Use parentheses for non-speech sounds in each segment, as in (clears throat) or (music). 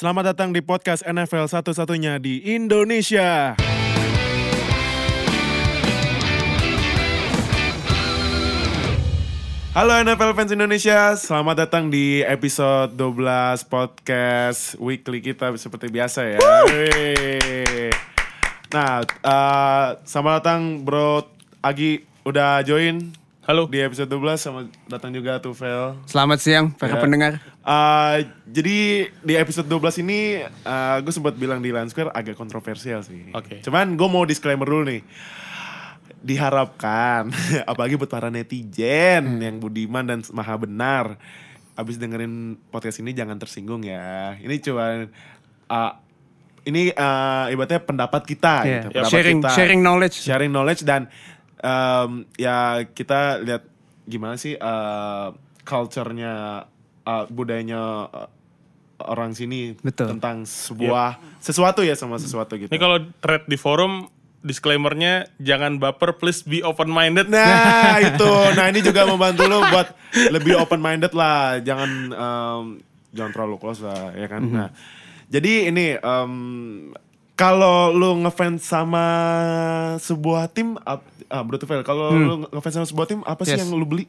Selamat datang di podcast NFL satu-satunya di Indonesia. Halo NFL fans Indonesia, selamat datang di episode 12 podcast weekly kita seperti biasa ya. Wih. Nah, eh, selamat datang Bro Agi udah join Halo. di episode 12 sama datang juga tuh Vel. Selamat siang para Ya. pendengar. Uh, jadi di episode 12 ini gue sempat bilang di Line Square agak kontroversial sih. Oke. Cuman gue mau disclaimer dulu nih. Diharapkan, (laughs) apalagi buat para netizen yang budiman dan maha benar, abis dengerin podcast ini jangan tersinggung ya. Ini cuma uh, ini uh, ibaratnya pendapat kita, Iya. gitu. pendapat Sharing kita. sharing knowledge. sharing knowledge dan um, ya kita lihat gimana sih uh, culture-nya uh, budayanya uh, orang sini Betul. tentang sebuah sesuatu ya sama sesuatu gitu. Ini kalau thread di forum disclaimernya jangan baper please be open minded. Nah (laughs) itu, nah ini juga membantu lo buat lebih open minded lah, jangan um, jangan terlalu close lah ya kan. Nah jadi ini um, kalau lu ngefans sama sebuah tim, ap- ah bro Tufel, kalau lu ngefans sama sebuah tim apa sih Yes. yang lu beli?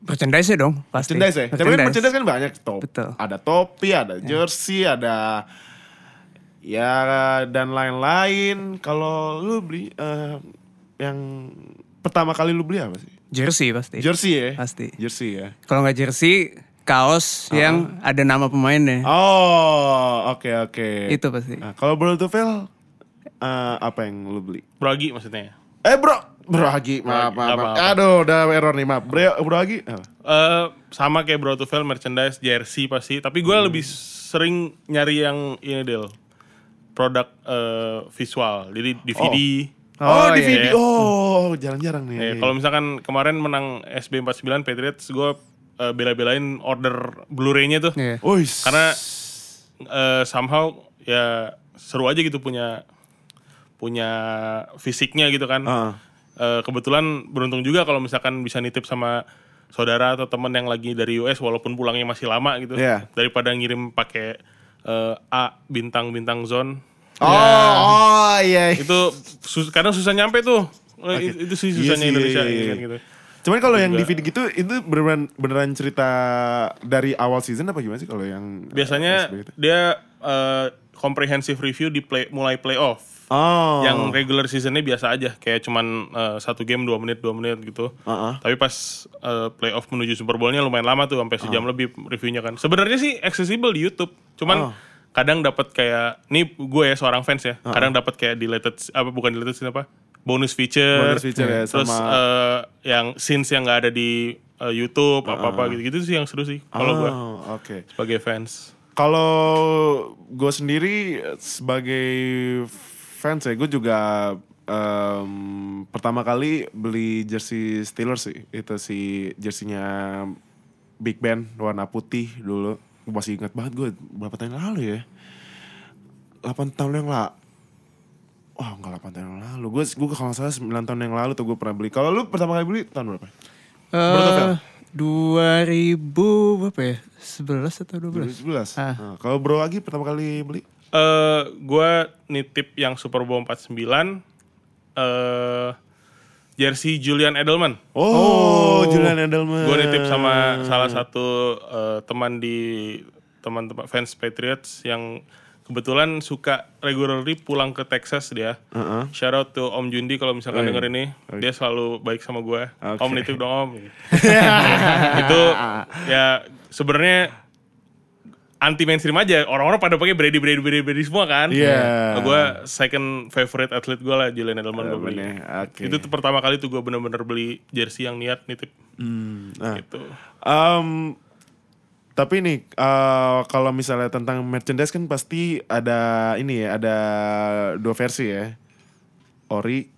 Merchandise ya dong, pasti. Merchandise ya? Tapi merchandise kan banyak top. Betul. Ada topi, ada jersey, ada ya dan lain-lain. Kalau lu beli eh, yang pertama kali lu beli apa sih? Jersey pasti. Jersey ya? Pasti. Jersey ya. Kalau nggak jersey, kaos yang ada nama pemainnya. Oh, oke oke. Itu pasti. Nah, kalau Bro Tufel eh, apa yang lu beli? Brogi maksudnya. Eh bro, Bro Hagi, maaf, maaf, Apa, maaf. apa. Aduh, udah error nih, maaf. Bro, Bro Hagi, apa? Eh sama kayak Bro Tufel merchandise jersey pasti, tapi gue lebih sering nyari yang ini Del. Produk eh, visual. Jadi DVD. Oh, Oh, di iya, video. iya. Oh, jarang-jarang nih. Eh, kalau misalkan kemarin menang SB49 Patriots, gue eh, bela-belain order Blu-ray-nya tuh. Iya. Uis. Karena eh, somehow ya seru aja gitu punya punya fisiknya gitu kan. Ah. Eh, kebetulan beruntung juga kalau misalkan bisa nitip sama saudara atau teman yang lagi dari US walaupun pulangnya masih lama gitu. Iya. Daripada ngirim pakai eh, A bintang-bintang zone. Oh, oh iya. Itu sus- kadang susah nyampe tuh. Eh, Itu sih Iya susahnya sih, Indonesia iya, iya. kan gitu. Cuman kalau yang DVD gitu itu beneran beneran cerita dari awal season apa gimana sih kalau yang Biasanya SB itu? dia eh, comprehensive review di play, mulai playoff. Oh. Yang regular seasonnya biasa aja, kayak cuman eh, satu game dua menit dua menit gitu. Uh-uh. Tapi pas eh, playoff menuju Super Bowl-nya lumayan lama tuh, sampai sejam lebih reviewnya kan. Sebenarnya sih accessible di YouTube, cuman Oh. kadang dapat kayak, nih gue ya seorang fans ya, kadang dapat kayak deleted apa bukan deleted scene apa, bonus feature, Bonus feature ya, terus sama- eh, yang scenes yang nggak ada di eh, YouTube apa apa gitu-gitu sih yang seru sih kalau gue Oh, oke. sebagai fans. Kalau gue sendiri sebagai fans ya, gue juga em, pertama kali beli jersey Steelers sih. Itu si jerseynya Big Ben warna putih dulu. Gue masih ingat banget gue berapa tahun lalu ya. 8 tahun yang lalu. Wah enggak 8 tahun yang lalu. Gue gue kalau nggak salah 9 tahun yang lalu tuh gue pernah beli. Kalau lu pertama kali beli tahun berapa? Eh, 2000 berapa ya? 11 atau 12? 2011. Ah. Nah, kalau bro lagi pertama kali beli? eh gue nitip yang Super Bowl 49 eh jersey Julian Edelman. Oh, Julian Edelman. Gue nitip sama salah satu eh, teman di teman-teman fans Patriots yang kebetulan suka regularly pulang ke Texas dia. Heeh. Shout out to Om Jundi kalau misalkan Oh, iya. denger ini, dia selalu baik sama gue. Oke. Om nitip dong Om. (laughs) itu ya sebenarnya anti mainstream aja. Orang-orang pada pakai Brady Brady Brady Brady semua kan. Iya. Gue second favorite atlet gue lah Julian Edelman gue beli. Ya, oke. Itu tuh pertama kali tuh gue bener-bener beli jersey yang niat nitip. Hmm, nah. Gitu. Em, tapi nih eh, kalau misalnya tentang merchandise kan pasti ada ini ya, ada dua versi ya. Ori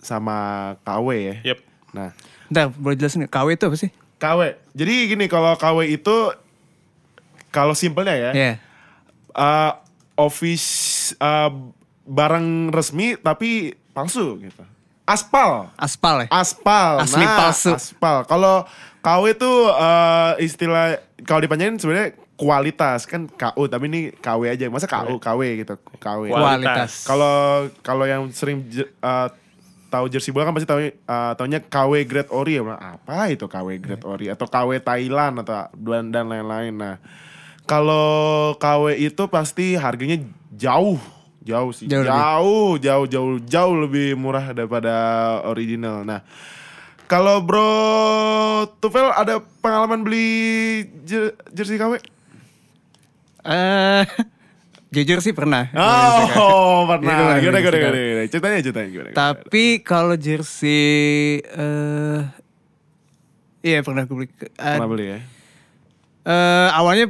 sama KW ya. Yep. Nah, Bentar, boleh jelasin nggak? KW itu apa sih? KW. Jadi gini kalau KW itu kalau simpelnya ya, Iya. eh, office eh, barang resmi tapi palsu gitu. Aspal. Aspal ya? Aspal. Asli nah, palsu. Aspal. Kalau KW itu eh, istilah kalau dipanjangin sebenarnya kualitas kan KU tapi ini KW aja masa KU KW gitu KW Kualitas. kalau kalau yang sering uh, tahu jersey bola kan pasti tahu uh, taunya KW Great Ori ya Bang. apa itu KW Great Ori atau KW Thailand atau dan dan lain-lain nah kalau KW itu pasti harganya jauh jauh sih Jauh jauh lebih. jauh jauh jauh lebih murah daripada original nah kalau Bro Tufel ada pengalaman beli jer- jersey KW? Eh, (laughs) jujur sih pernah. Oh, (laughs) pernah. Itu lah, Gimana, gimana, gimana? Ceritanya, ceritanya gimana? Tapi kalau jersey eh iya pernah gue beli. Eh, Pernah beli ya? eh, awalnya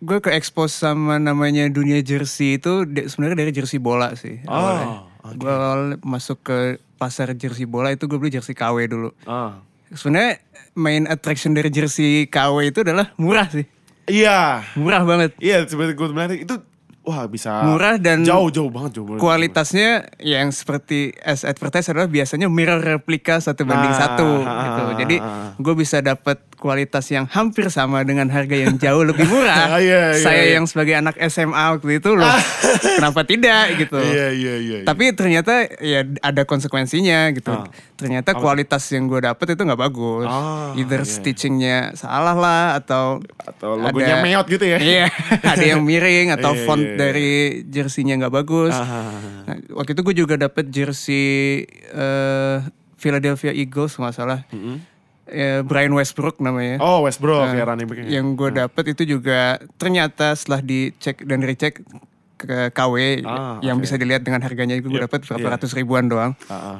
gue ke expose sama namanya dunia jersey itu sebenarnya dari jersey bola sih. awalnya. Oh, Gue awal masuk ke pasar jersey bola itu gue beli jersey KW dulu. Ah. Sebenarnya main attraction dari jersey KW itu adalah murah sih. Iya. Murah banget. Iya, seperti gue bilang itu wah bisa Murah dan jauh jauh banget jauh banget. Kualitasnya yang seperti as advertise adalah biasanya mirror replika satu banding Ah, satu ah, gitu. ah, Jadi ah. gue bisa dapat kualitas yang hampir sama dengan harga yang jauh lebih murah. (laughs) Ah, iya, iya, Saya iya. yang sebagai anak SMA waktu itu loh, (laughs) kenapa tidak gitu. Iya iya iya. iya. Tapi ternyata ya ada konsekuensinya gitu. Ah. Ternyata kualitas yang gue dapet itu nggak bagus. Ah, Either iya. stitchingnya salah lah atau atau logonya ada- meot gitu ya. Iya, (laughs) ada yang miring atau Iya, font iya, iya. Dari jersey-nya nggak bagus. Ah. Nah, waktu itu gue juga dapet jersey eh, Philadelphia Eagles nggak salah. Eh, Brian Westbrook namanya. Oh, Westbrook Nah, ya running back. Yang gue dapet itu juga ternyata setelah dicek dan recheck ke KW Ah, yang oke. bisa dilihat dengan harganya itu gue dapet berapa iya. ratus ribuan doang. Ah, ah.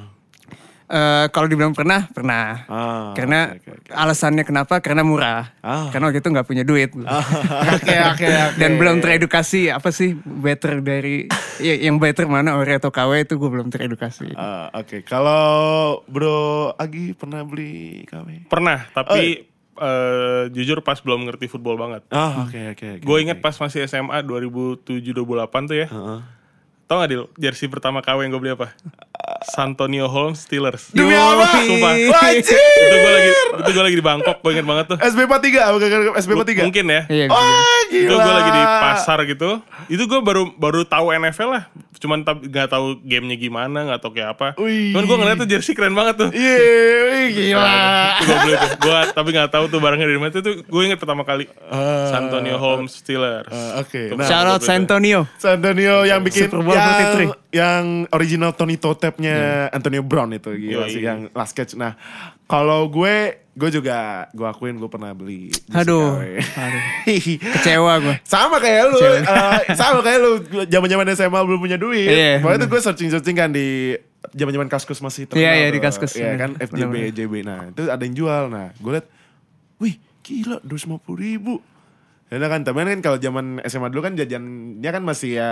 Eh, kalau dibilang pernah, pernah. Ah, Karena oke, oke. alasannya kenapa? Karena murah. Ah. Karena waktu itu nggak punya duit. (laughs) Oke oke oke. Dan belum teredukasi apa sih better dari (laughs) ya, yang better mana Ori atau KW itu gue belum teredukasi. Ah, Oke, kalau Bro Agi pernah beli KW? Pernah, tapi eh, jujur pas belum ngerti football banget. Ah, oke oke. oke, Gue oke. inget pas masih SMA 2007-2008 tuh ya. Heeh. Tau gak Dil, jersey pertama KW yang gue beli apa? Santonio Holmes Steelers. Demi apa? Sumpah. Wajib. itu gue lagi itu gue lagi di Bangkok, gue inget banget tuh. SB 43 bukan SB 43. Mungkin ya. Iya, bisa. Wah, Itu gila. gue lagi di pasar gitu. Itu gue baru baru tahu NFL lah. Cuman nggak tahu gamenya gimana, nggak tahu kayak apa. Wih. Cuman gue ngeliat tuh jersey keren banget tuh. Iya, wih, gila. Gue beli tuh. Gue tapi nggak tahu tuh barangnya dari mana. Itu tuh gue inget pertama kali. Santonio Holmes Steelers. Ah, oke. Tuh, Nah, Shout out. Santonio. San Antonio yang bikin Super Bowl yang, 43. yang original Tony Totep-nya Antonio Brown itu gila Yoi. sih yang last catch. Nah, kalau gue gue juga gue akuin gue pernah beli Aduh, aduh. (laughs) Kecewa gue. sama kayak lu, Kecewa. eh, sama kayak lu zaman-zaman SMA belum punya duit. Iya, Pokoknya itu gue searching-searching kan di zaman-zaman kaskus masih terkenal. Iya, iya, tuh. di Kaskus. Iya kan Bener, FJB, bener. JB. Nah, itu ada yang jual. Nah, gue liat, wih gila 250 ribu. Ya kan, temen kan kalau zaman SMA dulu kan jajannya kan masih ya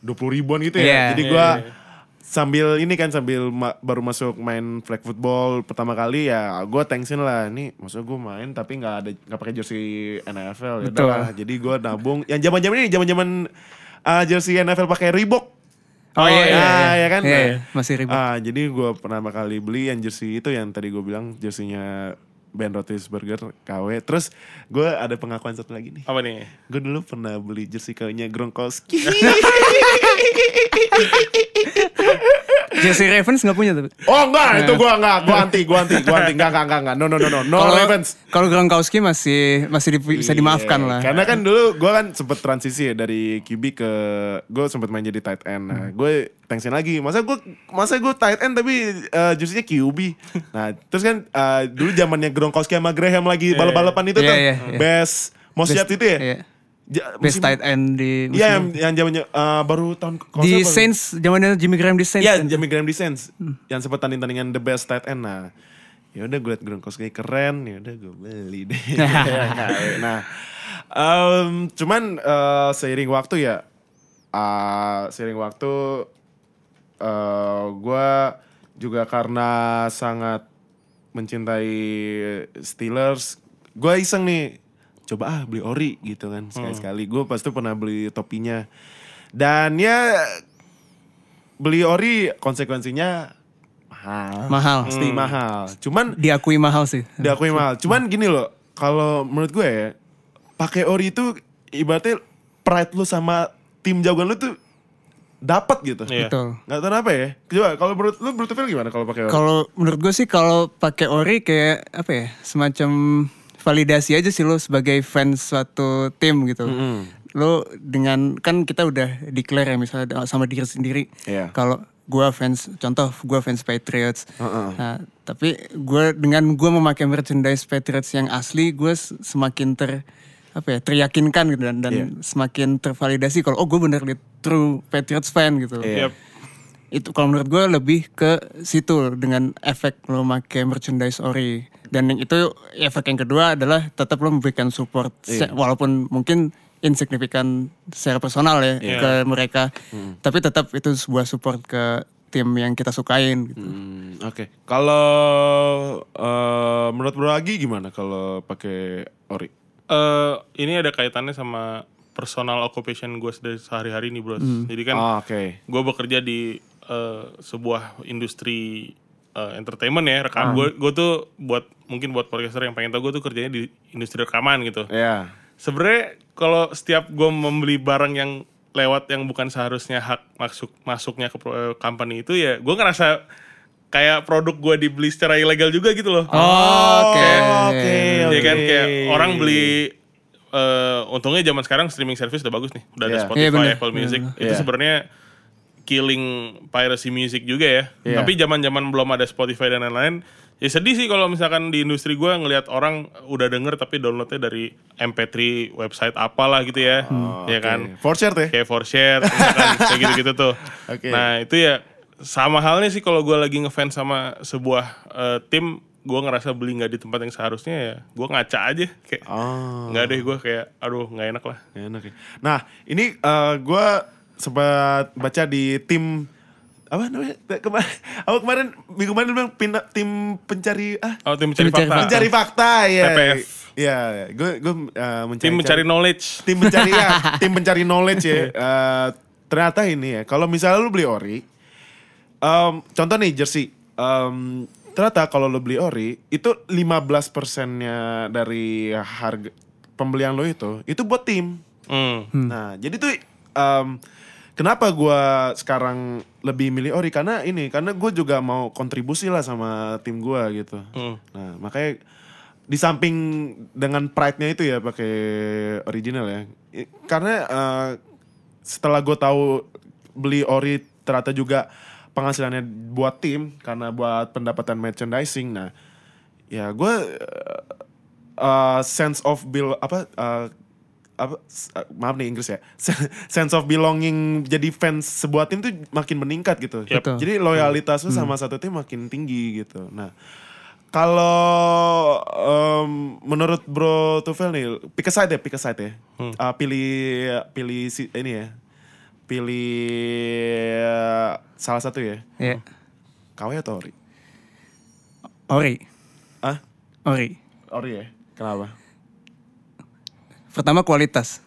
20 ribuan gitu ya. Iya. Jadi Iya, gue iya, iya. Sambil ini kan sambil ma- baru masuk main flag football pertama kali ya gue tensin lah ini maksudnya gue main tapi nggak ada nggak pakai jersey NFL ya Betul. udahlah. jadi gue nabung yang zaman zaman ini zaman zaman uh, jersey NFL pakai Reebok Oh, iya, iya, Ah, iya. ya kan Iya, iya, masih ribet. ah, jadi gue pertama kali beli yang jersey itu yang tadi gue bilang jerseynya Ben Roethlisberger KW terus gue ada pengakuan satu lagi nih. Apa nih? gue dulu pernah beli jersey KW-nya Gronkowski (laughs) Jersey Ravens nggak punya tapi. Oh enggak, itu gua enggak, gua anti, gua anti, gua anti, enggak, enggak, enggak, enggak, no, no, no, no, no Kalau- Ravens. Kalau Gronkowski masih masih di- bisa dimaafkan Iya, lah. Karena kan dulu gue kan sempet transisi ya dari QB ke gue sempet main jadi tight end. Nah, Hmm. gue tensin lagi. Masa gue masa gue tight end tapi uh, jersey-nya QB. Nah, terus kan uh, dulu zamannya Gronkowski sama Graham lagi balap-balapan itu Iya, tuh. iya, iya. Best yard itu ya? iya. Ja- Best musim- tight end di Iya, yang musim- yang zamannya uh, baru tahun di salah- Saints zamannya Jimmy Graham di Saints. Iya, kan? Jamie Graham di Saints. Yang sempat tanding-tandingan the best tight end. Nah, ya udah gue liat Gronkowski keren, ya udah gue beli deh. (laughs) nah, em, cuman eh, seiring waktu ya, eh, seiring waktu eh gue juga karena sangat mencintai Steelers, gue iseng nih coba ah beli ori gitu kan sekali-sekali. Gue pasti pernah beli topinya. Dan ya beli ori konsekuensinya mahal. Mahal. Pasti mahal. Cuman Diakui mahal sih. diakui mahal. Cuman gini loh, kalau menurut gue ya, pakai ori itu ibaratnya pride lu sama tim jagoan lu tuh dapat gitu. Iya. Betul. Nggak tahu kenapa ya. Coba kalau menurut lu menurut gimana kalau pakai Ori? Kalau menurut gue sih kalau pakai ori kayak apa ya semacam validasi aja sih lo sebagai fans suatu tim gitu. Lo dengan kan kita udah declare ya misalnya sama diri sendiri. Iya. Kalau gue fans contoh gue fans Patriots. Nah tapi gue dengan gue memakai merchandise Patriots yang asli gue semakin ter apa ya teryakinkan gitu dan, dan Iya. semakin tervalidasi kalau oh gue bener nih true Patriots fan gitu Iya. Yep. itu kalau menurut gue lebih ke situ dengan efek lo make merchandise ori dan yang itu efek yang kedua adalah tetap lo memberikan support se- walaupun mungkin insignifikan secara personal ya ke mereka tapi tetap itu sebuah support ke tim yang kita sukain gitu. Hmm, Oke. Kalau eh, menurut Bro Agi gimana kalau pakai Ori? Eh, ini ada kaitannya sama personal occupation gue dari sehari-hari nih bro. Jadi kan Ah, Oke. gue bekerja di eh, sebuah industri eh, entertainment ya rekam gue gue tuh buat mungkin buat podcaster yang pengen tau gue tuh kerjanya di industri rekaman gitu Ya. sebenarnya kalau setiap gue membeli barang yang lewat yang bukan seharusnya hak masuk masuknya ke pro- eh, company itu ya gue ngerasa kayak produk gue dibeli secara ilegal juga gitu loh Oh, oke. Oke. Iya kan oke. kayak orang beli eh untungnya zaman sekarang streaming service udah bagus nih. Udah ada Iya. Spotify, Iya, bener. Apple Music. bener. Itu Iya. sebenarnya killing piracy music juga ya. Iya. Tapi zaman-zaman belum ada Spotify dan lain-lain, ya sedih sih kalau misalkan di industri gua ngelihat orang udah denger tapi downloadnya dari MP3 website apalah gitu ya. ya kan? For share ya? Kayak for share, (laughs) kayak gitu-gitu tuh. Oke. Nah itu ya sama halnya sih kalau gua lagi ngefans sama sebuah eh, tim, gua ngerasa beli nggak di tempat yang seharusnya ya, gua ngaca aja kayak Oh. nggak deh gua kayak aduh nggak enak lah. Enak ya. Nah, ini eh, gua sempat baca di tim apa namanya? Kemarin, apa kemarin minggu kemarin bilang pindah tim pencari ah Oh tim mencari Pencari fakta. pencari fakta ya. Iya, gue gue eh, mencari Tim mencari knowledge. tim mencari ya, (laughs) tim pencari knowledge ya. (laughs) Eh, ternyata ini ya, kalau misalnya lu beli ori, em, contoh nih jersey, em, ternyata kalau lu beli ori itu 15 persennya dari harga pembelian lo itu, itu buat tim. Hmm. Nah, jadi tuh em, kenapa gua sekarang lebih milih ori karena ini, karena gue juga mau kontribusi lah sama tim gua gitu. Hmm. Nah, makanya di samping dengan pride-nya itu ya pakai original ya. Karena eh, setelah gue tahu beli ori ternyata juga penghasilannya buat tim karena buat pendapatan merchandising. Nah, ya gue eh, sense of bill apa eh, apa eh, maaf nih Inggris ya. (laughs) Sense of belonging jadi fans sebuah tim tuh makin meningkat gitu. Yep. Betul. jadi loyalitas lu sama satu tim makin tinggi gitu. Nah kalau em, menurut Bro Tufel nih pick a side ya pick a side ya. Ah, pilih pilih si ini ya. Pilih eh, salah satu ya. Ya. KW atau Ori? Ori. ah Ori. Ori ya? Kenapa Pertama kualitas.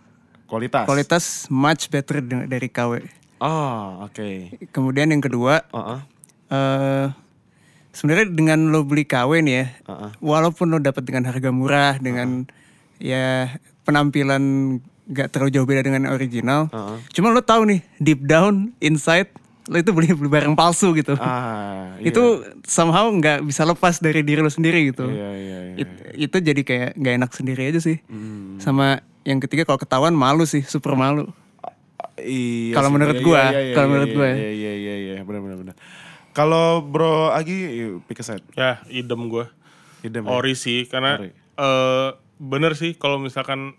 kualitas Kualitas much better dari KW. oh oke Kemudian yang kedua, Heeh. eh sebenarnya dengan lo beli KW nih ya, Heeh. walaupun lo dapat dengan harga murah, dengan ya penampilan gak terlalu jauh beda dengan original, Heeh. cuma lo tahu nih deep down inside lo itu beli beli barang palsu gitu. ah (laughs) iya. Itu somehow nggak bisa lepas dari diri lo sendiri gitu. iya iya iya It- itu jadi kayak nggak enak sendiri aja sih. Hmm. Sama yang ketiga kalau ketahuan malu sih, super malu. Iya Kalau sih, menurut iya, gua, iya, iya, kalau iya, menurut iya, gua. Iya iya iya iya benar benar benar. Kalau Bro Agi pick a side. Ya idem gue. Idem ya? Ori sih karena Ori. eh bener sih kalau misalkan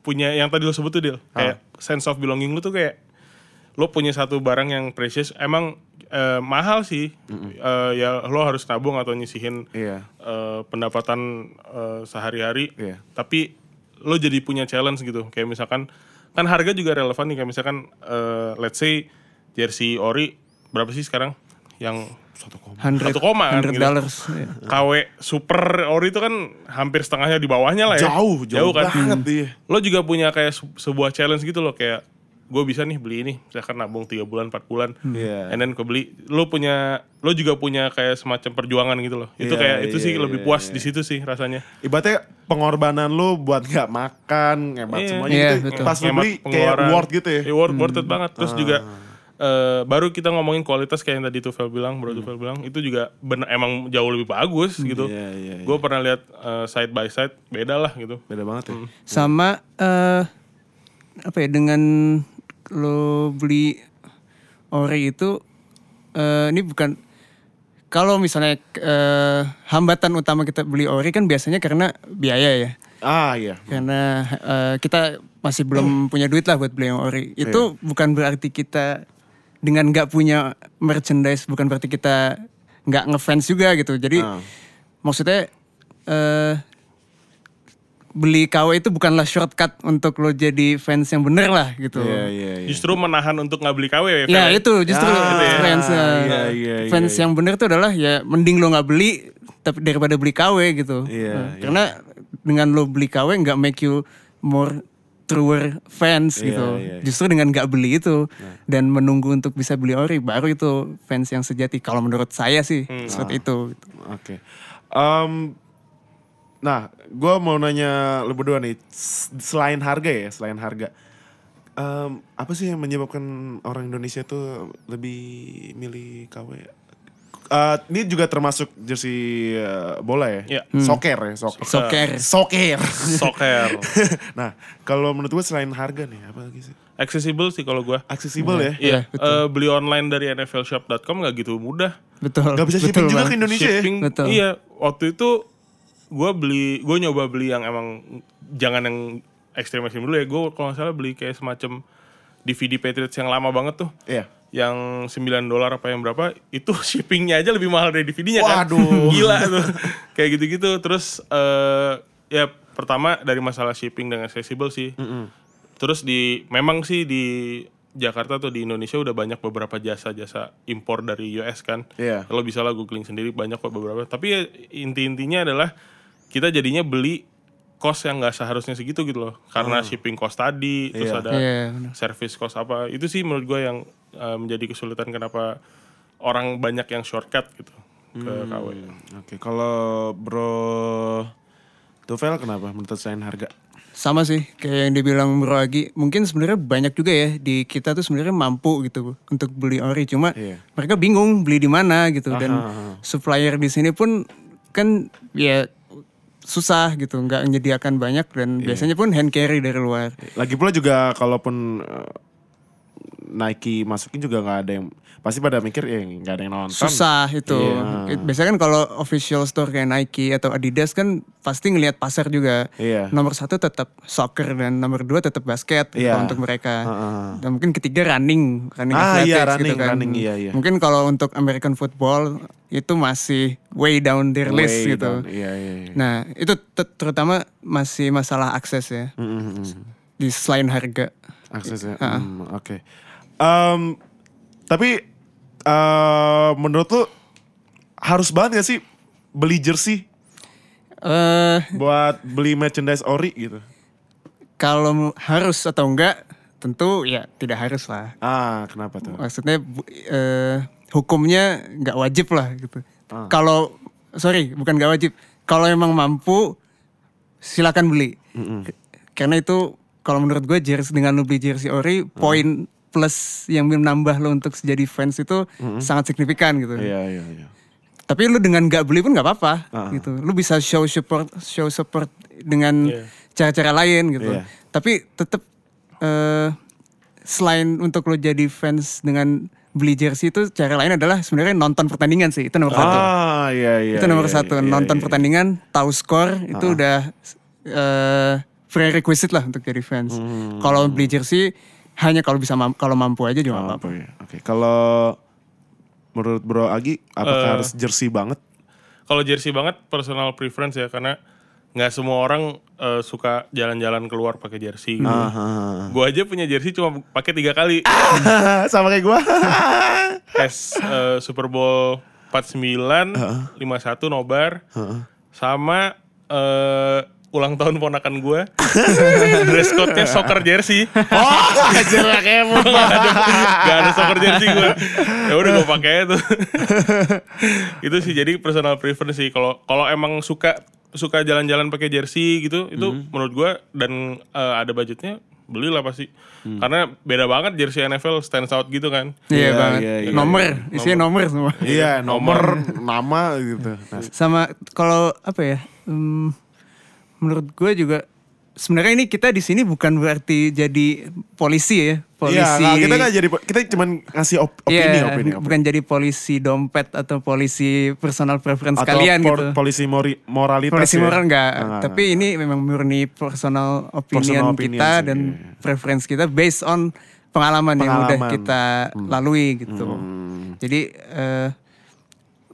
punya yang tadi lo sebut tuh deal kayak Ah. sense of belonging lu tuh kayak lo punya satu barang yang precious emang eh, mahal sih Eh, ya lo harus nabung atau nyisihin Iya. eh, pendapatan eh, sehari-hari Iya. tapi lo jadi punya challenge gitu kayak misalkan kan harga juga relevan nih kayak misalkan eh, let's say jersey ori berapa sih sekarang yang Satu koma. 100 Satu koma kan, 100 gitu. dollars. Iya. KW super ori itu kan hampir setengahnya di bawahnya lah ya Jauh, jauh, kan banget iya. lo juga punya kayak se- sebuah challenge gitu loh kayak gue bisa nih beli ini misalkan nabung tiga bulan 4 bulan Iya. and then gue beli lo punya lo juga punya kayak semacam perjuangan gitu loh itu Iya, kayak itu iya, sih lebih iya, puas iya. di situ sih rasanya Ibaratnya pengorbanan lu buat nggak makan, ngemat Iya. semuanya Iya, gitu. betul. Pas Hemat beli kayak worth gitu ya. Iya, worth, worth it banget. Terus juga Ah. eh, baru kita ngomongin kualitas kayak yang tadi Tufel bilang, Bro Hmm. Tufel bilang, itu juga bener emang jauh lebih bagus gitu. Iya, iya, iya. Gue pernah lihat eh, side by side beda lah gitu. Beda banget ya. Sama eh apa ya dengan lo beli ori itu eh ini bukan kalau misalnya eh, hambatan utama kita beli ori kan biasanya karena biaya ya. Ah iya. Karena eh, kita masih belum punya duit lah buat beli yang ori. Itu bukan berarti kita dengan nggak punya merchandise bukan berarti kita nggak ngefans juga gitu. Jadi Ah. maksudnya eh beli KW itu bukanlah shortcut untuk lo jadi fans yang bener lah gitu. Iya, iya, iya. Justru menahan untuk nggak beli KW ya. Ya Fel? itu justru Ah, itu iya, fans iya, iya, fans iya. yang bener itu adalah ya mending lo nggak beli tapi daripada beli KW gitu. Iya, Nah, iya. Karena dengan lo beli KW nggak make you more truer fans Iya, gitu. iya, iya. Justru dengan nggak beli itu dan menunggu untuk bisa beli ori baru itu fans yang sejati. Kalau menurut saya sih Hmm. seperti itu. gitu. Oke. Em, nah, gue mau nanya lu berdua nih, selain harga ya, selain harga, em, apa sih yang menyebabkan orang Indonesia tuh lebih milih KW? Eh, ini juga termasuk jersey eh, bola ya? Iya. Soccer ya, soccer. Soccer. Soccer. Soker. (laughs) nah, kalau menurut gue selain harga nih, apa lagi sih? Accessible sih kalau gue. Aksesibel ya? Iya, betul. eh, beli online dari nflshop.com nggak gitu mudah. Betul. Gak bisa betul shipping juga banget. ke Indonesia ya? Shipping, Betul. iya. Waktu itu gue beli, gue nyoba beli yang emang jangan yang ekstrim ekstrim dulu ya. Gue kalau nggak salah beli kayak semacam DVD Patriots yang lama banget tuh. Iya. yang 9 dolar apa yang berapa itu (laughs) shippingnya aja lebih mahal dari DVD-nya kan Waduh. (laughs) gila tuh kayak gitu-gitu terus eh ya pertama dari masalah shipping dan accessible sih terus di memang sih di Jakarta tuh di Indonesia udah banyak beberapa jasa-jasa impor dari US kan Iya. lo bisa lah googling sendiri banyak kok beberapa tapi ya inti-intinya adalah kita jadinya beli cost yang nggak seharusnya segitu gitu loh karena shipping cost tadi terus Iya. ada Iya, benar. service cost apa itu sih menurut gue yang uh, menjadi kesulitan kenapa orang banyak yang shortcut gitu ke KW Oke, kalau bro Tufel kenapa menurut selain harga? Sama sih kayak yang dibilang Bro Agi. Mungkin sebenarnya banyak juga ya di kita tuh sebenarnya mampu gitu untuk beli ori. Cuma Iya. mereka bingung beli di mana gitu dan Aha. supplier di sini pun kan ya susah gitu, nggak menyediakan banyak dan Iya. biasanya pun hand carry dari luar. Lagi pula juga kalaupun eh, Nike masukin juga nggak ada yang pasti pada mikir ya nggak ada yang nonton. Susah itu. It- Biasanya kan kalau official store kayak Nike atau Adidas kan pasti ngelihat pasar juga. Iya. Nomor satu tetap soccer dan nomor dua tetap basket gitu Iya. untuk mereka. Heeh. Dan mungkin ketiga running, running Ah, athletics iya, gitu kan. running, iya, iya. Mungkin kalau untuk American football itu masih way down their list Way gitu. down. Iya, iya, iya. Nah itu te- terutama masih masalah akses ya, Mm, mm, mm. di selain harga. Aksesnya. Hmm, Oke. Em, tapi eh, menurut lu harus banget gak sih beli jersey eh buat beli merchandise ori gitu? kalau harus atau enggak, tentu ya tidak harus lah. Ah, kenapa tuh? maksudnya eh, hukumnya nggak wajib lah gitu. Ah. Kalau sorry bukan nggak wajib, kalau emang mampu silakan beli. K- Karena itu kalau menurut gue jersey dengan lu beli jersey ori poin plus yang menambah lo untuk jadi fans itu sangat signifikan gitu. Iya, iya, iya. Tapi lu dengan nggak beli pun nggak apa-apa Ah. gitu. Lu bisa show support show support dengan Iya. cara-cara lain gitu. Iya. Tapi tetap eh selain untuk lo jadi fans dengan beli jersey itu cara lain adalah sebenarnya nonton pertandingan sih itu nomor satu. Ah, iya, iya. itu nomor iya, satu iya, nonton iya. pertandingan tahu skor itu udah eh prerequisite lah untuk jadi fans. Hmm. Kalau beli jersey hanya kalau bisa mam- kalau mampu aja juga nggak Oh, apa-apa. Oke, oke. Kalau menurut Bro Agi, apakah Eh. harus jersey banget? kalau jersey banget personal preference ya karena nggak semua orang eh, suka jalan-jalan keluar pakai jersey gitu. Ah, Gue aja punya jersey cuma pakai tiga kali. (laughs) Sama kayak gua. (laughs) S eh, Super Bowl 49, 51 nobar, sama eh, ulang tahun ponakan gue. (laughs) Dress code-nya soccer jersey. Oh, (laughs) jelek emang. gak ada, gak ada soccer jersey gue. Ya udah gue pakai itu. (laughs) itu sih jadi personal preference sih. Kalau kalau emang suka suka jalan-jalan pakai jersey gitu, itu menurut gue dan eh, ada budgetnya belilah pasti. Karena beda banget jersey NFL stands out gitu kan. Iya Iya, banget. iya, iya. nomor, isinya nomor semua. Iya, nomor, nama gitu. Nah, Sama kalau apa ya? hmm, menurut gue juga sebenarnya ini kita di sini bukan berarti jadi polisi ya. Polisi. Iya, nggak, kita nggak jadi kita cuman ngasih op- opini, Iya, opini, opini. bukan jadi polisi dompet atau polisi personal preference Atau kalian por- gitu. polisi mori- moralitas Polisi ya. moral enggak, Nggak, tapi ini memang murni personal opinion, Personal opinion kita sih, dan iya. preference kita based on pengalaman, yang udah Pengalaman. Hmm. kita lalui gitu. Jadi eh,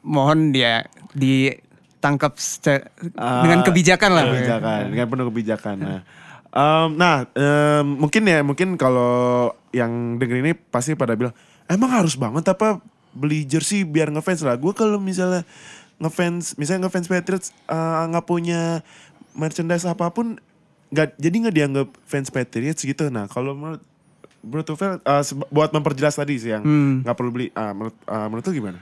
mohon dia ditangkap secara- Ah, dengan kebijakan lah. Kebijakan, dengan penuh kebijakan. Nah, em, nah em, mungkin ya, mungkin kalau yang denger ini pasti pada bilang, emang harus banget apa beli jersey biar ngefans lah. Gue kalau misalnya ngefans, misalnya ngefans Patriots eh, nggak punya merchandise apa pun, nggak jadi nggak dianggap fans Patriots gitu. Nah, kalau menurut Bro Tufel, eh, buat memperjelas tadi sih yang nggak perlu beli. ah, menurut, ah, menurut lu gimana?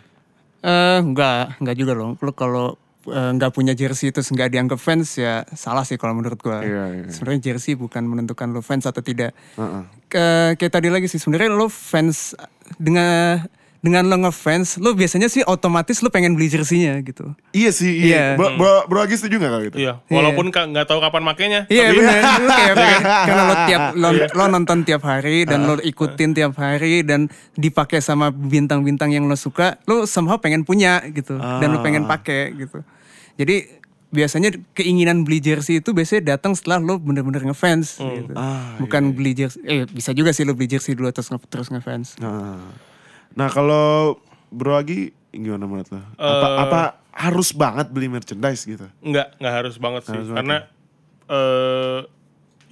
Eh, enggak, enggak juga loh. Lu kalau eh, enggak punya jersey itu enggak dianggap fans ya salah sih kalau menurut gua. Iya, iya. Sebenarnya jersey bukan menentukan lu fans atau tidak. Heeh. Ke, kayak tadi lagi sih sebenarnya lu fans dengan dengan lo ngefans, lu biasanya sih otomatis lu pengen beli jersey-nya gitu. Iya sih, iya. Iya. Bro, bro, bro Agi setuju gak kalau gitu? Iya, walaupun ka- nggak tahu kapan makainya. Iya tapi- benar, lu kayak (laughs) karena lo tiap lo, Iya. lo nonton tiap hari dan lo ikutin tiap hari dan dipakai sama bintang-bintang yang lo suka, lo somehow pengen punya gitu dan lo Ah. pengen pakai gitu. Jadi biasanya keinginan beli jersey itu biasanya datang setelah lo bener-bener ngefans gitu. Ah, Bukan beli jersey, eh bisa juga sih lo beli jersey dulu terus terus ngefans. Nah, nah kalau Bro Agi gimana menurut lo? Apa, Eh. apa harus banget beli merchandise gitu? Enggak, enggak harus banget sih. Harus banget Karena eh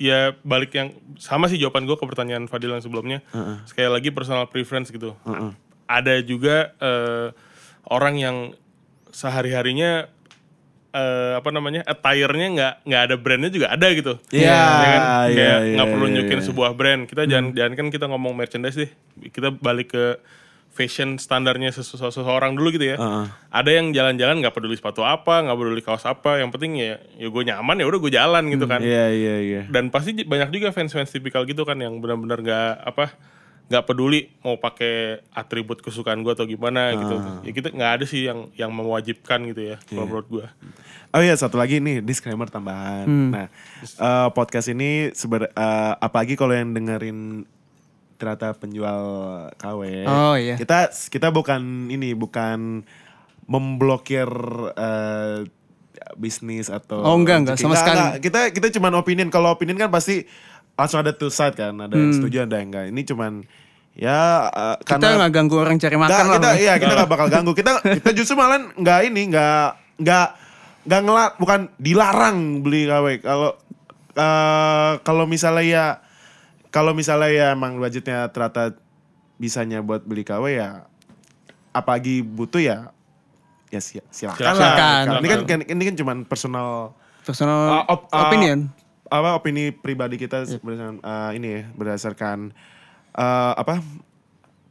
ya balik yang sama sih jawaban gue ke pertanyaan Fadil yang sebelumnya. Sekali lagi personal preference gitu. Ada juga eh, orang yang sehari-harinya eh, apa namanya attire-nya nggak nggak ada brandnya juga ada gitu. Iya, Ya kan? iya, iya, nggak perlu iya, nunjukin iya. sebuah brand. Kita jangan jangan kan kita ngomong merchandise deh. Kita balik ke fashion standarnya sesu- seseorang dulu gitu ya. Heeh. Ada yang jalan-jalan nggak peduli sepatu apa, nggak peduli kaos apa, yang penting ya ya gue nyaman ya udah gue jalan gitu kan. Iya, iya, iya. Dan pasti banyak juga fans-fans tipikal gitu kan yang benar-benar nggak apa nggak peduli mau pakai atribut kesukaan gue atau gimana gitu. Ya kita nggak ada sih yang yang mewajibkan gitu ya kalau menurut gue. Oh iya satu lagi nih disclaimer tambahan. Nah eh, podcast ini seber, eh, apalagi kalau yang dengerin ternyata penjual KW. Oh, iya. Kita kita bukan ini bukan memblokir eh, bisnis atau Oh, enggak, enggak, sama sekali. Kita kita cuman opinion. Kalau opinion kan pasti langsung ada two side kan. Ada yang setuju ada yang enggak. Ini cuman ya Kita karena nggak ganggu orang cari makan Nggak, lah. kita, iya kita nggak bakal ganggu. Kita kita justru malah nggak ini nggak nggak nggak ngelak bukan dilarang beli KW. Kalau eh, kalau misalnya ya kalau misalnya ya emang budgetnya ternyata bisanya buat beli KW ya apalagi butuh ya ya si- silakan, lah. Silakan. Ini kan ini kan cuman personal Personal Uh, op- uh, opinion. apa opini pribadi kita Iya. berdasarkan uh, ini ya berdasarkan uh, apa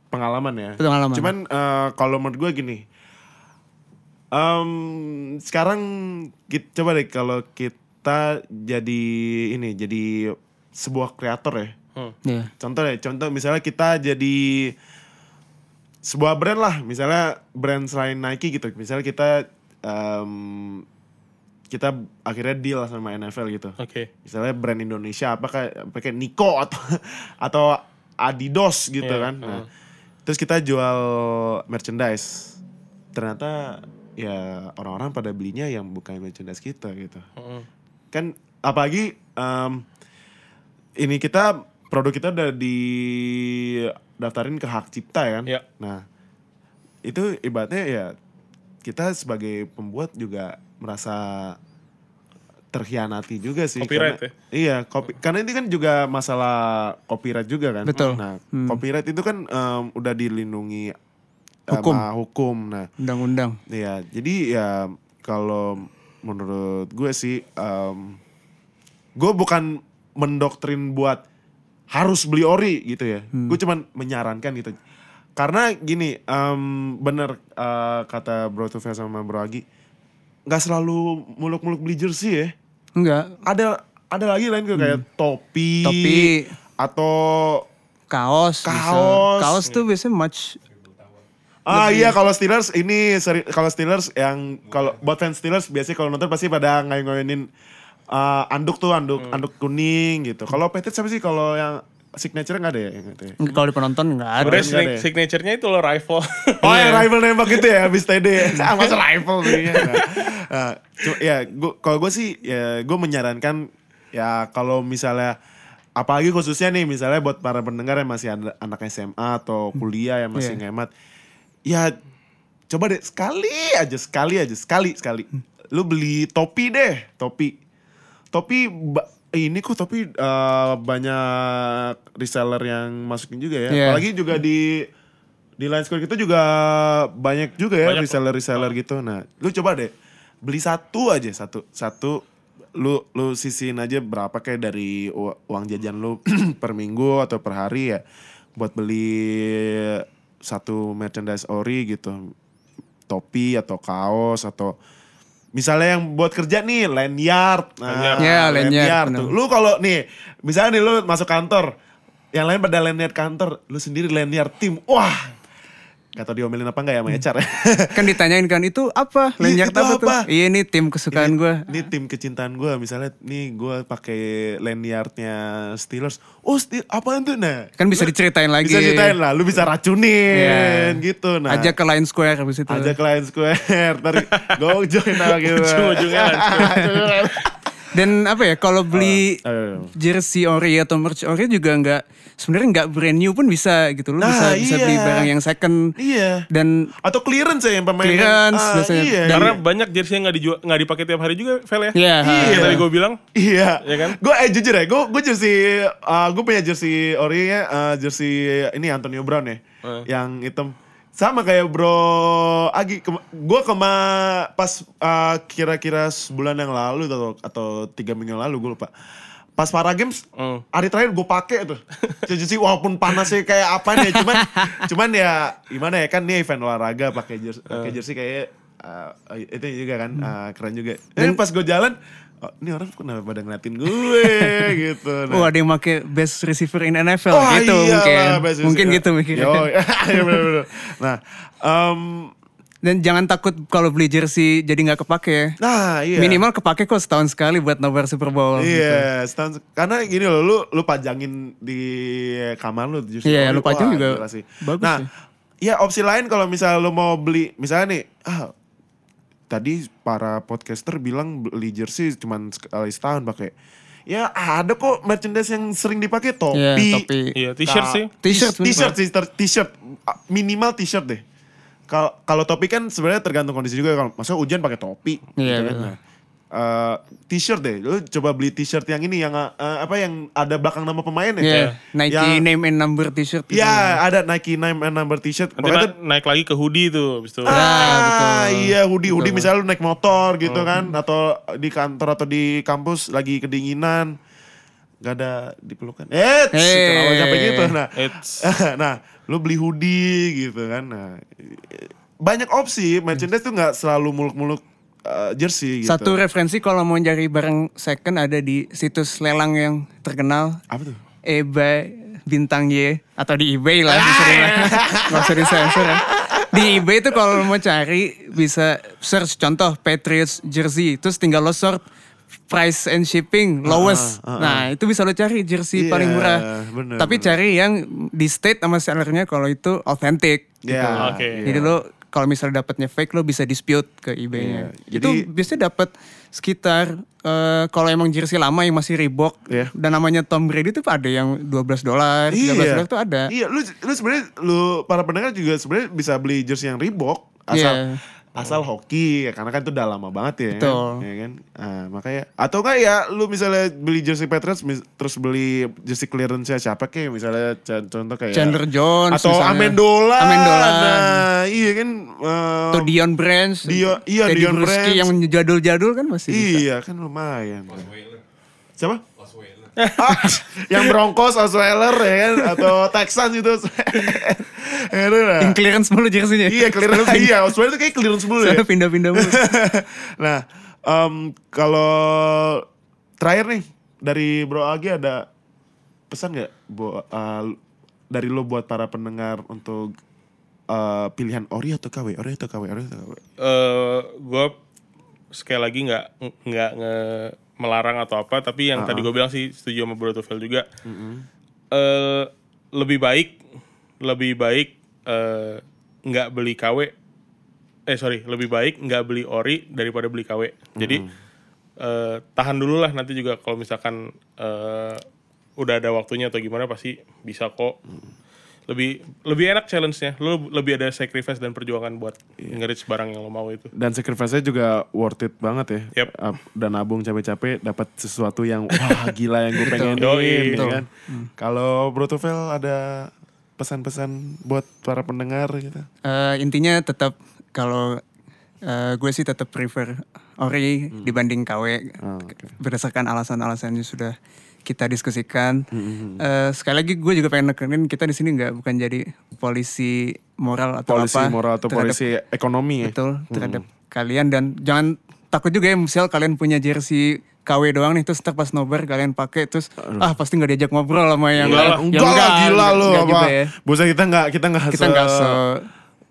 pengalaman ya. Pengalaman. Cuman uh, kalau menurut gue gini, um, sekarang kita, coba deh kalau kita jadi ini jadi sebuah kreator ya. Hmm. Iya. Contoh deh, contoh misalnya kita jadi sebuah brand lah, misalnya brand selain Nike gitu. Misalnya kita um, kita akhirnya deal sama NFL gitu. Oke. Misalnya brand Indonesia apakah pakai Niko atau (laughs) atau Adidas gitu Iya, kan. Nah, terus kita jual merchandise. Ternyata ya orang-orang pada belinya yang bukan merchandise kita gitu Heeh. kan apalagi em, ini kita produk kita udah di daftarin ke hak cipta ya kan. Iya. Nah itu ibaratnya ya kita sebagai pembuat juga merasa terhianati juga sih. Copyright karena, Iya, kopi, karena ini kan juga masalah copyright juga kan. Betul. Nah, copyright itu kan em, udah dilindungi Hukum. sama hukum. Nah, Undang-undang. Iya, jadi ya kalau menurut gue sih em, gue bukan mendoktrin buat harus beli ori gitu ya. Gue cuman menyarankan gitu. Karena gini, em, bener eh, kata Bro Tufa sama Bro Agi, nggak selalu muluk-muluk beli jersey ya. Enggak, Ada ada lagi lain tuh kayak topi, Topi. atau kaos. bisa. Kaos. Kaos tuh biasanya match. Ah iya kalau Steelers ini kalau Steelers yang kalau buat fans Steelers biasanya kalau nonton pasti pada ngain-ngainin uh, anduk tuh anduk anduk kuning gitu. Kalau Patriots apa sih kalau yang signature nggak ada ya yang itu ya? Kalau di penonton enggak ada. Nggak ada ya? signature-nya itu loh rifle. Oh yang rival nembak gitu ya habis TD ya. Ah, masa rival belinya. Nah, nah, cu- ya gua kalau gue sih ya gue menyarankan ya kalau misalnya apalagi khususnya nih misalnya buat para pendengar yang masih ada anak SMA atau kuliah yang masih Iya. ngehemat ya coba deh sekali aja sekali aja sekali sekali lu beli topi deh topi topi ba- ini kok topi eh, banyak reseller yang masukin juga ya. Iya. apalagi juga di di line square itu juga banyak juga ya Banyak, reseller reseller gitu. Nah lu coba deh beli satu aja satu satu. Lu lu sisihin aja berapa kayak dari uang jajan lu (clears throat) per minggu atau per hari ya. Buat beli satu merchandise ori gitu. Topi atau kaos atau misalnya yang buat kerja nih lanyard nah, Lanyard. Ya, lanyard, tuh. benar. lu kalau nih misalnya nih lu masuk kantor yang lain pada lanyard kantor lu sendiri lanyard tim wah Gak tau diomelin apa enggak ya sama HR ya. (laughs) Kan ditanyain kan itu apa? Lanyard itu apa, tuh? apa? Iya ini tim kesukaan gue. Ini tim kecintaan gue misalnya nih gue pakai lanyardnya Steelers. Oh Steel, apaan tuh nah? Kan bisa diceritain lagi. Bisa ceritain lah, lu bisa racunin Iya. gitu nah. Ajak ke Line Square habis itu. Ajak Lion Square, (laughs) ntar gue (laughs) join gitu. Ujung-ujungnya Lion Dan apa ya kalau beli Ayo, ayo. jersey ori atau merch ori juga nggak sebenarnya nggak brand new pun bisa gitu lu Nah, bisa bisa iya. beli barang yang second Iya. dan Atau clearance ya yang pemain Clearance ah, biasanya. Iya, Dan- Karena iya. banyak jersey yang nggak dijual nggak dipakai tiap hari juga, Vel ya. ya Iya. Yang tadi gue bilang. Iya, Iya kan? Gue eh jujur ya, gue gue jersey, gue punya jersey ori ya, eh, jersey ini Antonio Brown ya, Eh. yang hitam. Sama kayak Bro Agi, gue kema pas eh, kira-kira sebulan yang lalu atau atau tiga minggu yang lalu gue lupa. Pas para games, Hmm. hari terakhir gue pakai tuh. Jersey walaupun panasnya kayak apa nih, cuman (laughs) cuman ya gimana ya kan ini event olahraga pakai jersey, pakai jersey kayak eh, itu juga kan eh, keren juga. Dan pas gue jalan, oh, ini orang kenapa pada ngeliatin gue (laughs) gitu. oh ada yang pakai best receiver in NFL Wah, gitu iyalah, mungkin best mungkin gitu mikirnya Yo, (laughs) iya bener-bener. Nah, em, dan jangan takut kalau beli jersey jadi nggak kepake nah iya. minimal kepake kok setahun sekali buat nobar Super Bowl gitu. Iya, stand- karena gini loh, lu lu pajangin di kamar lu justru. Iya, lu pajang juga bagus Nah, sih. ya opsi lain kalau misalnya lu mau beli, misalnya nih, ah tadi para podcaster bilang beli jersey cuman sekali setahun pakai. Ya ada kok merchandise yang sering dipakai topi. Iya, topi. Iya, t-shirt Nah, sih. T-shirt, t-shirt sih, t-shirt minimal t-shirt deh. Kalau kalau topi kan sebenarnya tergantung kondisi juga kalau maksudnya hujan pakai topi Iya, gitu kan. betul. Nah, eh, t-shirt deh. Lu coba beli t-shirt yang ini yang eh, apa yang ada belakang nama pemain ya? Iya, Nike Yang- name and number t-shirt gitu. Ya, ada Nike name and number t-shirt. Nanti na- naik lagi ke hoodie tuh habis itu. Ah, betul. iya hoodie, hoodie Betul. misalnya lu naik motor gitu Oh. kan atau di kantor atau di kampus lagi kedinginan gak ada dipelukan. Eh, Eh. kenapa sampai gitu. Nah, It's (laughs) nah, lu beli hoodie gitu kan. Nah, banyak opsi merchandise tuh nggak selalu muluk-muluk eh, jersey gitu. Satu referensi kalau mau cari barang second ada di situs lelang yang terkenal apa tuh? eBay bintang Y atau di eBay lah bisa dibilang. (laughs) nggak usah disensor ya. Di eBay itu kalau mau cari bisa search contoh Patriots jersey terus tinggal lo sort price and shipping lowest. ah, ah. Nah, itu bisa lo cari jersey Iya, paling murah. bener, Tapi bener. cari yang di state sama sellernya kalau itu authentic. gitu. Ya, Oke. iya. Jadi lo kalau misalnya dapatnya fake lo bisa dispute ke eBay-nya. Iya, Itu jadi- biasanya dapat sekitar eh, kalau emang jersey lama yang masih Reebok Iya. dan namanya Tom Brady itu ada yang 12 dolar, 13 dolar itu ada. Iya, lu lu sebenarnya lu para pendengar juga sebenarnya bisa beli jersey yang Reebok asal Iya. Asal hoki ya, karena kan itu udah lama banget ya. Betul. Ya kan? Ah, makanya atau enggak ya lu misalnya beli jersey Patriots mis- terus beli jersey clearance siapa kayak misalnya contoh kayak Chandler Jones atau misalnya. Amendola. Amendola. Nah, iya kan eh, Atau Dion Branch. Dio- iya, Teddy Dion Branch. yang jadul-jadul kan masih bisa. Iya kan lumayan. Siapa? (laughs) Ah, yang Broncos, Osweiler ya kan atau Texans (laughs) itu. Ya, itu. Yang clearance mulu jersey-nya. Iya clearance (laughs) iya Osweiler itu kayak clearance mulu ya. Pindah-pindah mulu. nah, em, kalau terakhir nih dari Bro Agi ada pesan nggak bu uh, dari lo buat para pendengar untuk uh, pilihan ori atau KW, ori atau KW, ori atau KW? eh gue sekali lagi nggak nggak nge melarang atau apa tapi yang tadi gue bilang sih setuju sama Bro Tufel juga. Eh lebih baik lebih baik eh, nggak beli KW eh sorry lebih baik nggak beli ori daripada beli KW jadi eh, tahan dulu lah nanti juga kalau misalkan eh, udah ada waktunya atau gimana pasti bisa kok lebih lebih enak challenge-nya lo lebih ada sacrifice dan perjuangan buat nge-reach barang yang lo mau itu Dan sacrifice-nya juga worth it banget ya. Yep. Uh, Dan nabung capek-capek dapat sesuatu yang wah gila yang gue pengen Yoi. ya kan. Kalau Bro Tufel ada pesan-pesan buat para pendengar gitu. Eh, intinya tetap kalau eh, gue sih tetap prefer ori dibanding KW Oh, oke. berdasarkan alasan-alasan yang sudah kita diskusikan. Eh, sekali lagi gue juga pengen nekenin kita di sini nggak bukan jadi polisi moral atau Polisi apa moral atau terhadap- polisi ekonomi ya. betul terhadap kalian dan jangan takut juga ya misal kalian punya jersey KW doang nih terus ntar pas nobar kalian pakai terus ah pasti nggak diajak ngobrol sama yang Enggak lah. yang Enggak lah gila enggak- lo enggak apa. juga ya. Busa kita enggak kita enggak kita nggak se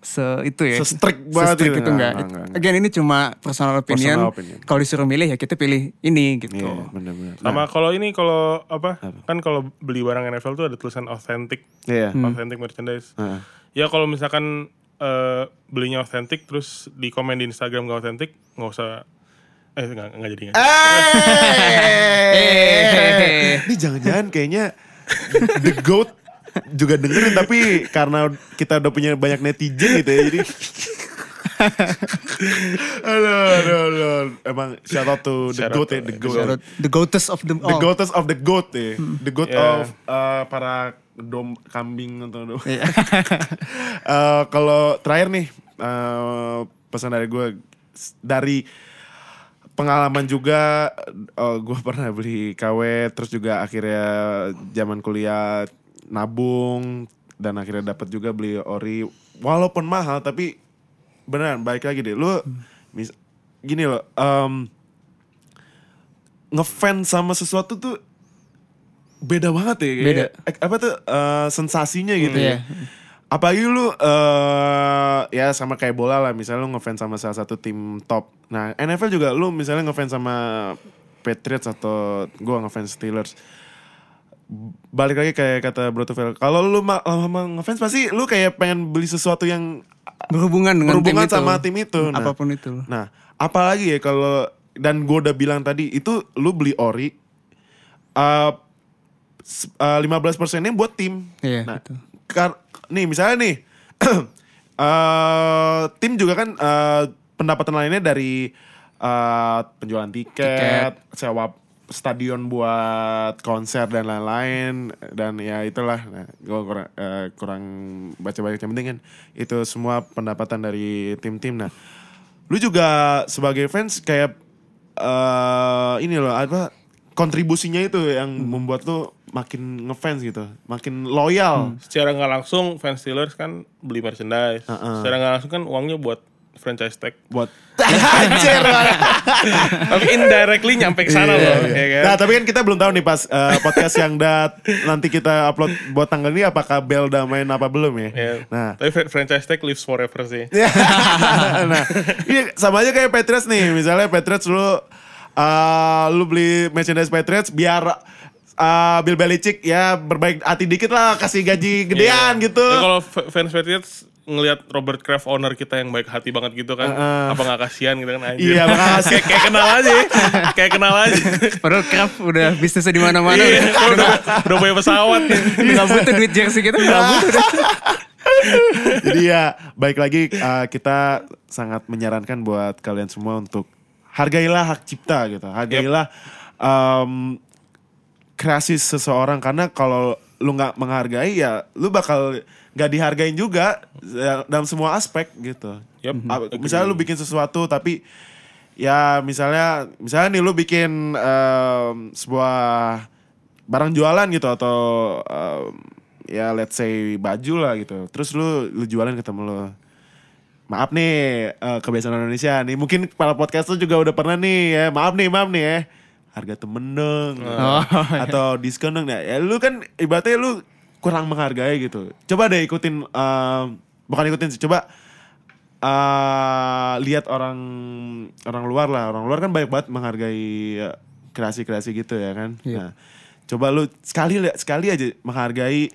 se itu ya Se-strict banget Se-strict gitu. itu Nggak, enggak. nggak, nggak. Again ini cuma personal opinion. Personal opinion. Kalau disuruh milih ya kita pilih ini gitu. Iya, benar-benar. Sama kalau ini kalau apa? Kan kalau beli barang NFL tuh ada tulisan authentic, Iya. authentic merchandise. Heeh. Ya kalau misalkan eh, belinya authentic terus di komen di Instagram gak authentic, nggak usah eh nggak nggak jadi. Eh, (laughs) ini jangan-jangan kayaknya The Goat juga dengerin tapi karena kita udah punya banyak netizen gitu ya jadi aduh, aduh, aduh. Emang shout out to The Shout out Goat to- ya, The Goat. Shout out The goatess of them The all. goatess of the goat ya. The goat Yeah. of uh, para dom kambing atau dom. (laughs) Uh, kalau terakhir nih uh, pesan dari gue dari pengalaman juga gue pernah beli KW terus juga akhirnya zaman kuliah nabung dan akhirnya dapat juga beli ori walaupun mahal tapi beneran baik lagi deh lu mis- gini loh um, ngefans sama sesuatu tuh beda banget ya kayak- Beda. apa tuh eh, sensasinya gitu Iya. ya apalagi lu eh ya sama kayak bola lah misalnya lu ngefans sama salah satu tim top nah NFL juga lu misalnya ngefans sama Patriots atau gua ngefans Steelers balik lagi kayak kata Bro Tufel kalau lu ma- lama ngefans pasti lu kayak pengen beli sesuatu yang berhubungan dengan berhubungan tim itu. sama tim itu Nah, Apa pun itu. Nah, apalagi ya kalau dan gue udah bilang tadi itu lu beli ori uh, s- uh, 15 persennya buat tim. Iya, nah, betul. kar- nih misalnya nih (clears throat) uh, tim juga kan uh, pendapatan lainnya dari uh, penjualan tiket, sewa stadion buat konser dan lain-lain dan ya itulah. Nah, gue kurang eh, kurang baca-baca yang penting kan itu semua pendapatan dari tim-tim. Nah lu juga sebagai fans kayak eh ini loh apa kontribusinya itu yang membuat lu makin ngefans gitu makin loyal. Secara nggak langsung fans Steelers kan beli merchandise. Secara nggak langsung kan uangnya buat franchise tag. buat anjir (laughs) Tapi indirectly nyampe ke sana Iya, loh, iya. ya kan? Nah, tapi kan kita belum tahu nih pas eh, podcast yang dat nanti kita upload buat tanggal ini apakah Bel udah main apa belum ya? Ya. Nah, Tapi fr- franchise tag lives forever sih. (laughs) nah, iya sama aja kayak Patriots nih. Misalnya Patriots lu eh, lu beli merchandise Patriots biar eh, Bill Belichick ya berbaik hati dikit lah kasih gaji gedean Iya. gitu. Ya, kalau fans Patriots ngelihat Robert Kraft owner kita yang baik hati banget gitu kan, apa nggak kasihan gitu kan anjir. Iya, makasih. kayak, (laughs) kayak kenal aja, ya. kayak kenal aja. Padahal Kraft udah bisnisnya di mana-mana. Iya, udah, udah, udah punya pesawat. nggak butuh duit jersey kita nggak butuh. udah. (laughs) Jadi ya baik lagi eh, kita sangat menyarankan buat kalian semua untuk hargailah hak cipta gitu. Hargailah em, kreasi seseorang karena kalau lu nggak menghargai ya lu bakal nggak dihargain juga ya, dalam semua aspek gitu. Yup, Ah, Misalnya lu bikin sesuatu tapi ya misalnya misalnya nih lu bikin em, sebuah barang jualan gitu atau em, ya let's say baju lah gitu. Terus lu lu jualan ke temen lu. Maaf nih eh, kebiasaan Indonesia nih. Mungkin kepala podcast lu juga udah pernah nih ya. Maaf nih, maaf nih ya. Harga temen dong. Oh, (laughs) atau diskon dong. Nah, ya lu kan ibaratnya lu kurang menghargai gitu. Coba deh ikutin em, bukan ikutin sih, coba eh lihat orang orang luar lah. Orang luar kan banyak banget menghargai ya, kreasi-kreasi gitu ya kan. Iya. Nah, coba lu sekali sekali aja menghargai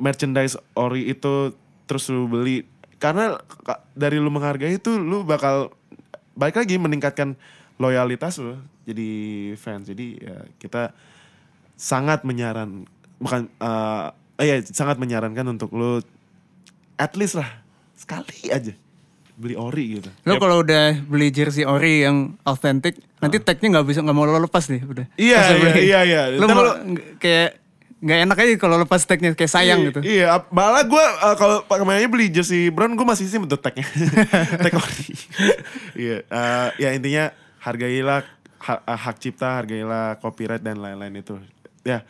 merchandise ori itu terus lu beli karena ka- dari lu menghargai itu lu bakal balik lagi meningkatkan loyalitas lu jadi fans jadi ya kita sangat menyaran bukan eh eh, ya sangat menyarankan untuk lu at least lah sekali aja beli ori gitu Lo kalau udah beli jersey ori yang authentic, nanti tagnya nggak bisa nggak mau lo lepas deh udah. Ah. Iya, lo iya, beli. iya, iya. Lo mau lo- kayak nggak enak aja kalau lepas tagnya kayak sayang Iya, gitu. Iya, malah gue kalau pak kemarinnya beli jersey Brown gue masih sih bentuk tagnya, (laughs) tag ori. Iya, eh, ya intinya hargailah ha- hak cipta, hargailah copyright dan lain-lain itu. Ya,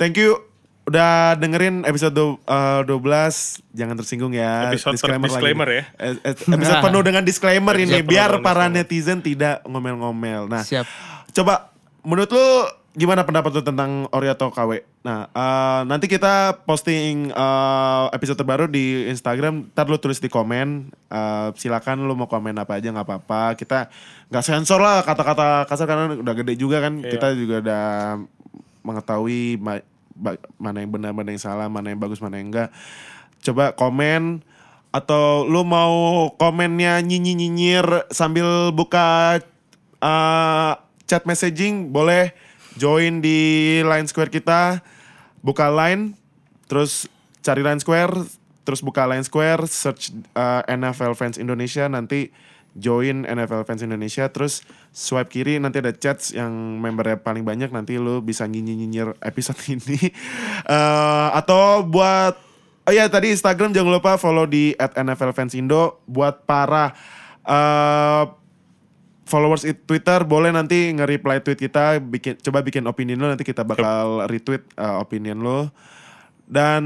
thank you udah dengerin episode du- eh, 12 jangan tersinggung ya Episode lagi. disclaimer ya. Eh, eh, episode (laughs) penuh dengan disclaimer ini Episode biar para disclaimer. netizen tidak ngomel-ngomel nah Siap. Coba menurut lu gimana pendapat lu tentang Ori atau KW? Nah, eh, nanti kita posting eh, episode terbaru di Instagram. Ntar lu tulis di komen. Eh, silakan lu mau komen apa aja nggak apa-apa. Kita nggak sensor lah kata-kata kasar karena udah gede juga kan. Iya. Kita juga udah mengetahui mana yang benar, mana yang salah, mana yang bagus, mana yang enggak. Coba komen atau lu mau komennya nyinyir-nyinyir sambil buka uh, chat messaging boleh join di Line Square kita buka line terus cari Line Square terus buka Line Square search uh, NFL Fans Indonesia nanti join NFL Fans Indonesia terus swipe kiri nanti ada chats yang membernya paling banyak nanti lu bisa nyinyir-nyinyir episode (laughs) ini. Eh, atau buat oh ya tadi Instagram jangan lupa follow di @nflfansindo buat para eh followers it- Twitter boleh nanti nge-reply tweet kita bikin coba bikin opinion lo nanti kita bakal retweet uh, opinion lo dan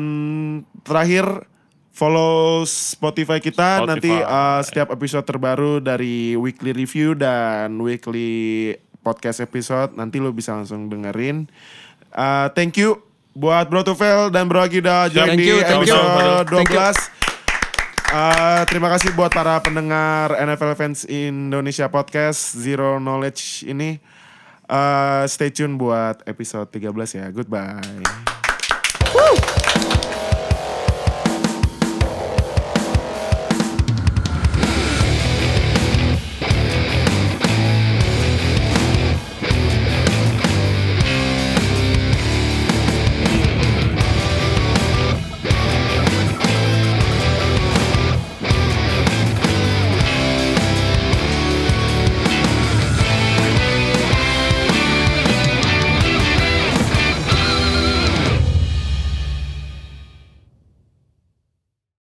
terakhir follow Spotify kita Spotify. nanti uh, setiap episode terbaru dari weekly review dan weekly podcast episode nanti lo bisa langsung dengerin Uh, thank you buat Bro Tufel dan Bro Agi udah join di you, episode you. 12 Uh, terima kasih buat para pendengar NFL Fans Indonesia Podcast Zero Knowledge ini. Uh, stay tune buat episode 13 ya. Goodbye.